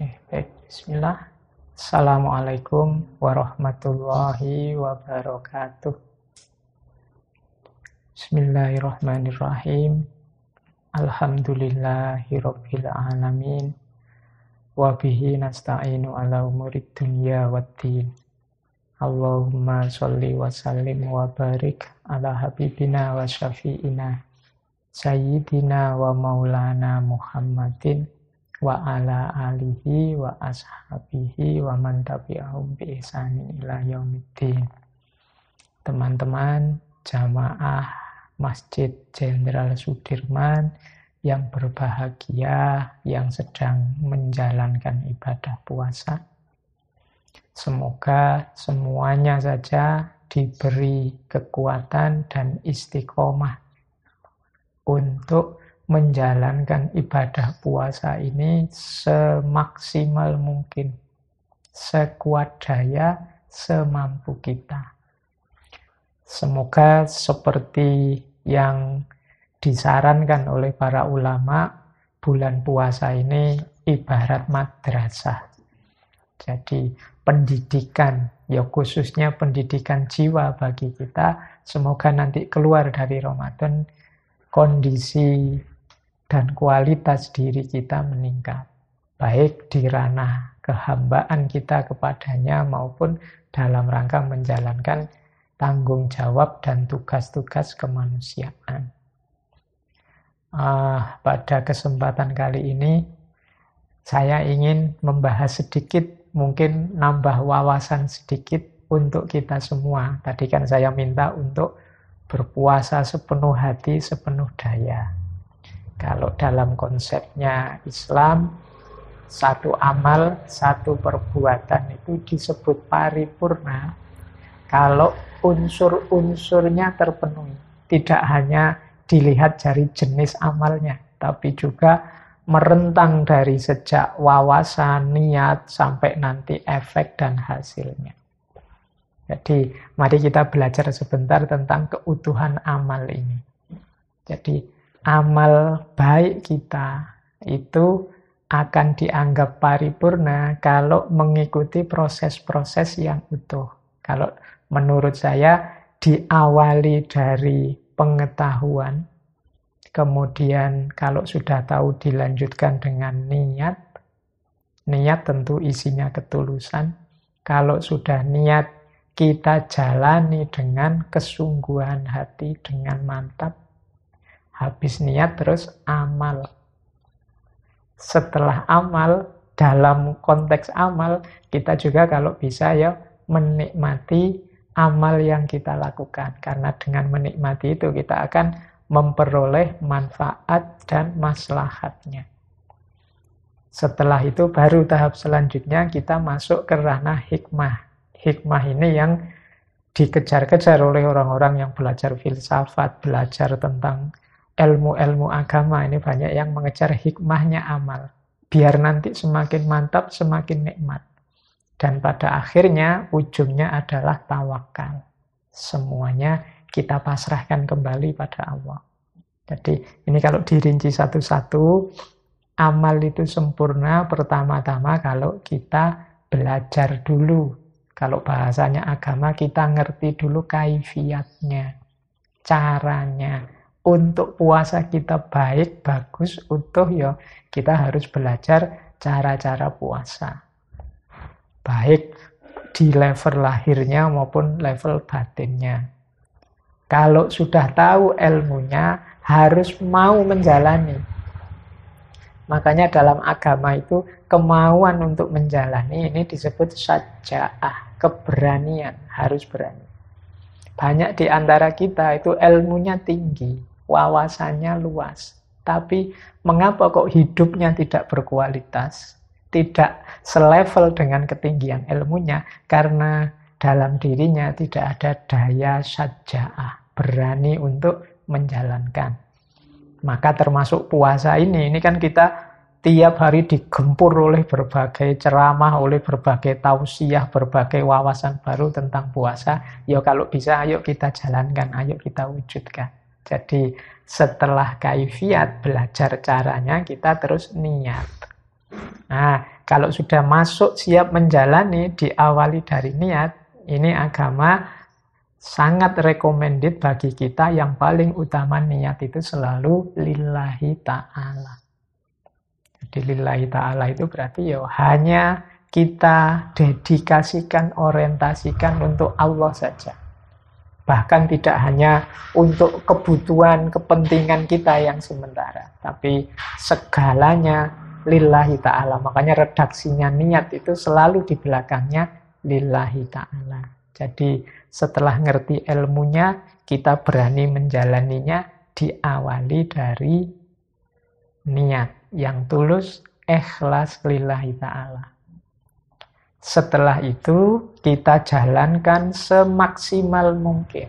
Oke, baik. Bismillah. Assalamualaikum warahmatullahi wabarakatuh. Bismillahirrahmanirrahim. Alhamdulillahirabbil alamin. Wa bihi nasta'inu ala umurid dunya waddin. Allahumma sholli wa sallim wa barik ala habibina wa syafi'ina sayyidina wa maulana Muhammadin wa ala alihi wa ashabihi wa man tabi'ahum bi ihsanin ila yaumiddin. Teman-teman jamaah Masjid Jenderal Sudirman yang berbahagia yang sedang menjalankan ibadah puasa. Semoga semuanya saja diberi kekuatan dan istiqomah untuk menjalankan ibadah puasa ini semaksimal mungkin, sekuat daya, semampu kita. Semoga seperti yang disarankan oleh para ulama, bulan puasa ini ibarat madrasah. Jadi pendidikan, ya khususnya pendidikan jiwa bagi kita, semoga nanti keluar dari Ramadan kondisi dan kualitas diri kita meningkat. Baik di ranah kehambaan kita kepadanya maupun dalam rangka menjalankan tanggung jawab dan tugas-tugas kemanusiaan. Uh, pada kesempatan kali ini, saya ingin membahas sedikit, mungkin nambah wawasan sedikit untuk kita semua. Tadi kan saya minta untuk berpuasa sepenuh hati, sepenuh daya. Kalau dalam konsepnya Islam, satu amal, satu perbuatan itu disebut paripurna kalau unsur-unsurnya terpenuhi. Tidak hanya dilihat dari jenis amalnya, tapi juga merentang dari sejak wawasan, niat, sampai nanti efek dan hasilnya. Jadi mari kita belajar sebentar tentang keutuhan amal ini. Jadi amal baik kita itu akan dianggap paripurna kalau mengikuti proses-proses yang utuh. Kalau menurut saya diawali dari pengetahuan, kemudian kalau sudah tahu dilanjutkan dengan niat, niat tentu isinya ketulusan. Kalau sudah niat kita jalani dengan kesungguhan hati, dengan mantap, Habis niat terus amal. Setelah amal, dalam konteks amal, kita juga kalau bisa ya menikmati amal yang kita lakukan. Karena dengan menikmati itu kita akan memperoleh manfaat dan maslahatnya. Setelah itu baru tahap selanjutnya kita masuk ke ranah hikmah. Hikmah ini yang dikejar-kejar oleh orang-orang yang belajar filsafat, belajar tentang ilmu-ilmu agama ini banyak yang mengejar hikmahnya amal. Biar nanti semakin mantap, semakin nikmat. Dan pada akhirnya ujungnya adalah tawakal. Semuanya kita pasrahkan kembali pada Allah. Jadi ini kalau dirinci satu-satu, amal itu sempurna pertama-tama kalau kita belajar dulu. Kalau bahasanya agama kita ngerti dulu kaifiatnya, caranya, untuk puasa kita baik, bagus, utuh ya kita harus belajar cara-cara puasa. Baik di level lahirnya maupun level batinnya. Kalau sudah tahu ilmunya, harus mau menjalani. Makanya dalam agama itu kemauan untuk menjalani ini disebut sajaah, keberanian, harus berani. Banyak di antara kita itu ilmunya tinggi, wawasannya luas. Tapi mengapa kok hidupnya tidak berkualitas? Tidak selevel dengan ketinggian ilmunya karena dalam dirinya tidak ada daya saja'ah, berani untuk menjalankan. Maka termasuk puasa ini, ini kan kita tiap hari digempur oleh berbagai ceramah, oleh berbagai tausiah, berbagai wawasan baru tentang puasa. Ya kalau bisa ayo kita jalankan, ayo kita wujudkan. Jadi setelah kaifiat belajar caranya kita terus niat. Nah, Kalau sudah masuk siap menjalani diawali dari niat, ini agama sangat recommended bagi kita yang paling utama niat itu selalu lillahi ta'ala. Jadi lillahi ta'ala itu berarti ya hanya kita dedikasikan, orientasikan untuk Allah saja. Bahkan tidak hanya untuk kebutuhan, kepentingan kita yang sementara. Tapi segalanya lillahi ta'ala. Makanya redaksinya niat itu selalu di belakangnya lillahi ta'ala. Jadi setelah ngerti ilmunya, kita berani menjalaninya diawali dari niat yang tulus, ikhlas lillahi ta'ala. Setelah itu kita jalankan semaksimal mungkin.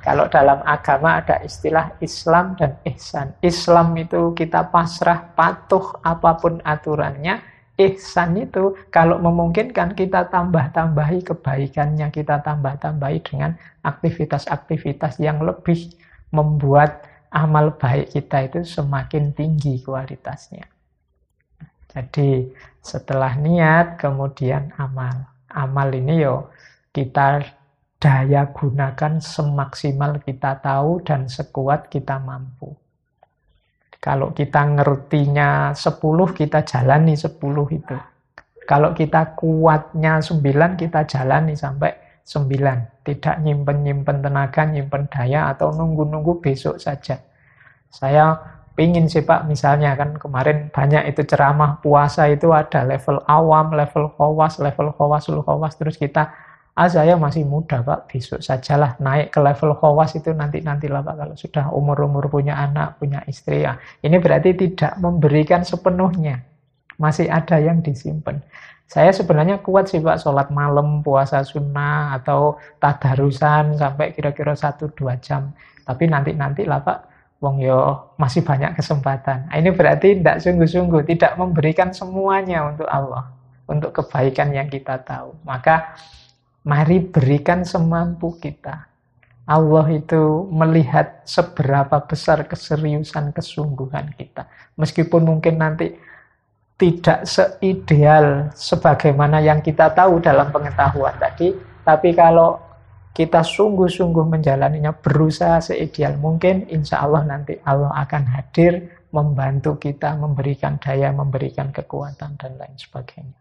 Kalau dalam agama ada istilah Islam dan ihsan. Islam itu kita pasrah, patuh apa pun aturannya. Ihsan itu kalau memungkinkan kita tambah-tambahi kebaikannya, kita tambah-tambahi dengan aktivitas-aktivitas yang lebih membuat amal baik kita itu semakin tinggi kualitasnya. Jadi setelah niat kemudian amal. Amal ini yo kita daya gunakan semaksimal kita tahu dan sekuat kita mampu. Kalau kita ngertinya 10, kita jalani 10 itu. Kalau kita kuatnya 9, kita jalani sampai 9. Tidak nyimpen-nyimpen tenaga, nyimpen daya, atau nunggu-nunggu besok saja. Saya pingin sih Pak, misalnya kan kemarin banyak itu ceramah puasa itu ada level awam, level khawas, level khawasul khawas, terus kita, ah saya masih muda Pak, besok sajalah naik ke level khawas itu nanti-nantilah Pak, kalau sudah umur-umur punya anak, punya istri ya. Ini berarti tidak memberikan sepenuhnya, masih ada yang disimpan. Saya sebenarnya kuat sih Pak, sholat malam, puasa sunnah, atau tadarusan sampai kira-kira 1-2 jam. Tapi nanti-nanti lah Pak, Wong yo masih banyak kesempatan. Nah, ini berarti tidak sungguh-sungguh, tidak memberikan semuanya untuk Allah, untuk kebaikan yang kita tahu. Maka mari berikan semampu kita. Allah itu melihat seberapa besar keseriusan kesungguhan kita. Meskipun mungkin nanti tidak seideal sebagaimana yang kita tahu dalam pengetahuan tadi, tapi kalau kita sungguh-sungguh menjalaninya, berusaha seideal mungkin, insya Allah nanti Allah akan hadir, membantu kita, memberikan daya, memberikan kekuatan, dan lain sebagainya.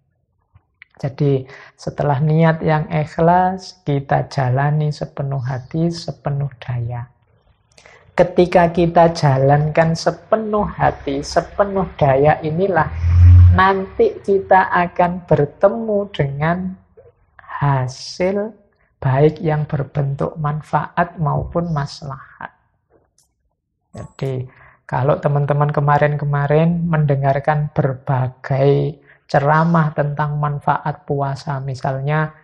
Jadi setelah niat yang ikhlas, kita jalani sepenuh hati, sepenuh daya. Ketika kita jalankan sepenuh hati, sepenuh daya inilah nanti kita akan bertemu dengan hasil baik yang berbentuk manfaat maupun maslahat. Jadi kalau teman-teman kemarin-kemarin mendengarkan berbagai ceramah tentang manfaat puasa, misalnya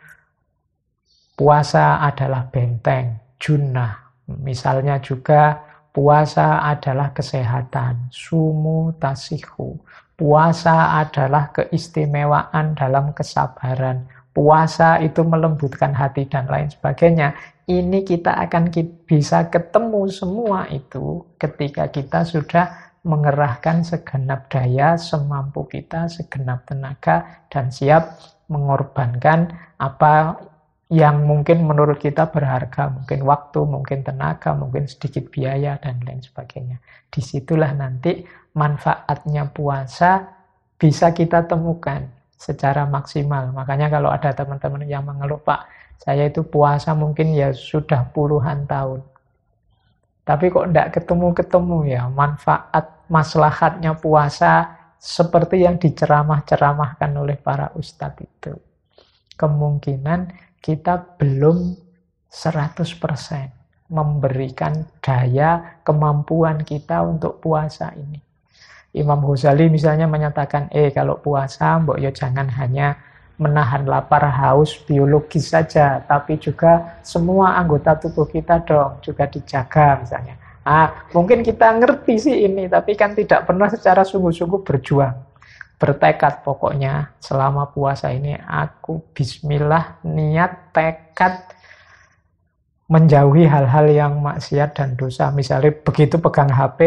puasa adalah benteng, junnah. Misalnya juga puasa adalah kesehatan, sumu tasihu. Puasa adalah keistimewaan dalam kesabaran puasa itu melembutkan hati dan lain sebagainya. Ini kita akan bisa ketemu semua itu ketika kita sudah mengerahkan segenap daya, semampu kita, segenap tenaga, dan siap mengorbankan apa yang mungkin menurut kita berharga, mungkin waktu, mungkin tenaga, mungkin sedikit biaya, dan lain sebagainya. Di situlah nanti manfaatnya puasa bisa kita temukan secara maksimal. Makanya kalau ada teman-teman yang mengeluh, Pak, saya itu puasa mungkin ya sudah puluhan tahun. Tapi kok tidak ketemu-ketemu ya manfaat maslahatnya puasa seperti yang diceramah-ceramahkan oleh para ustadz itu. Kemungkinan kita belum 100% memberikan daya kemampuan kita untuk puasa ini. Imam Ghazali misalnya menyatakan, eh kalau puasa, mbok yo jangan hanya menahan lapar haus biologis saja, tapi juga semua anggota tubuh kita dong juga dijaga misalnya. Ah, mungkin kita ngerti sih ini, tapi kan tidak pernah secara sungguh-sungguh berjuang. Bertekad pokoknya selama puasa ini aku bismillah niat tekad menjauhi hal-hal yang maksiat dan dosa. Misalnya begitu pegang HP,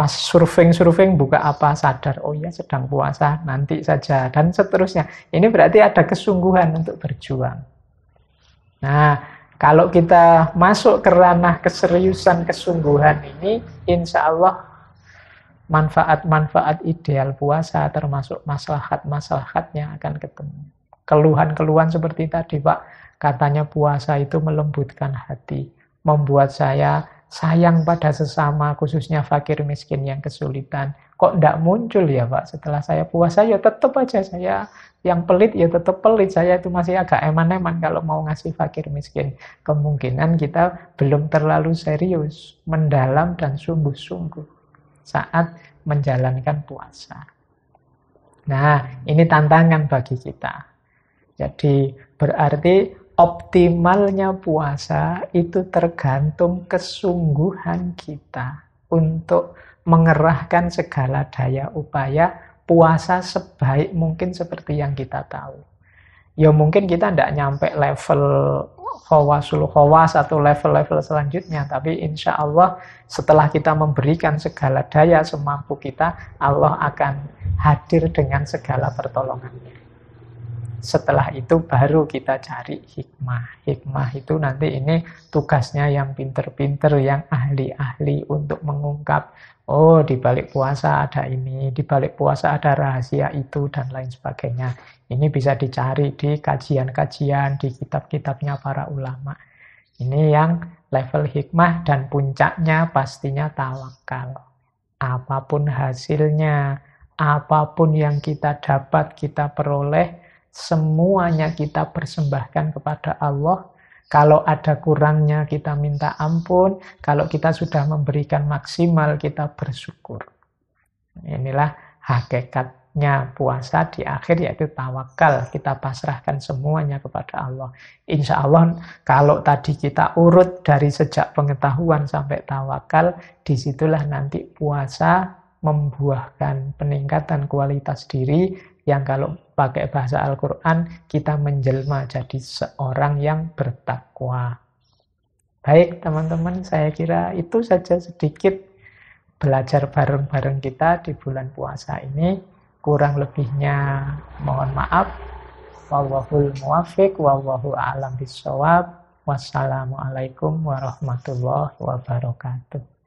pas surfing-surfing buka apa sadar, oh ya sedang puasa, nanti saja, dan seterusnya. Ini berarti ada kesungguhan untuk berjuang. Nah, kalau kita masuk ke ranah keseriusan, kesungguhan ini, insya Allah manfaat-manfaat ideal puasa termasuk maslahat-maslahatnya akan ketemu. Keluhan-keluhan seperti tadi Pak, katanya puasa itu melembutkan hati, membuat saya sayang pada sesama, khususnya fakir miskin yang kesulitan. Kok tidak muncul ya Pak setelah saya puasa ya tetap aja saya yang pelit ya tetap pelit. Saya itu masih agak eman-eman kalau mau ngasih fakir miskin. Kemungkinan kita belum terlalu serius, mendalam dan sungguh-sungguh saat menjalankan puasa. Nah, ini tantangan bagi kita. Jadi berarti optimalnya puasa itu tergantung kesungguhan kita untuk mengerahkan segala daya upaya puasa sebaik mungkin seperti yang kita tahu. Ya mungkin kita tidak nyampe level khawasul khawas atau level-level selanjutnya, tapi insya Allah setelah kita memberikan segala daya semampu kita, Allah akan hadir dengan segala pertolongannya. Setelah itu baru kita cari hikmah. Hikmah itu nanti ini tugasnya yang pinter-pinter, yang ahli-ahli untuk mengungkap, oh di balik puasa ada ini, di balik puasa ada rahasia itu, dan lain sebagainya. Ini bisa dicari di kajian-kajian, di kitab-kitabnya para ulama. Ini yang level hikmah dan puncaknya pastinya tawakal. Apa pun hasilnya, apa pun yang kita dapat, kita peroleh, semuanya kita persembahkan kepada Allah. Kalau ada kurangnya kita minta ampun, kalau kita sudah memberikan maksimal kita bersyukur. Inilah hakikatnya puasa di akhir yaitu tawakal. Kita pasrahkan semuanya kepada Allah. Insya Allah kalau tadi kita urut dari sejak pengetahuan sampai tawakal, di situlah nanti puasa membuahkan peningkatan kualitas diri yang kalau pakai bahasa Al-Quran kita menjelma jadi seorang yang bertakwa. Baik teman-teman, saya kira itu saja sedikit belajar bareng-bareng kita di bulan puasa ini. Kurang lebihnya mohon maaf. Wallahul muwafiq, wallahu a'lam bisawab. Wassalamualaikum warahmatullahi wabarakatuh.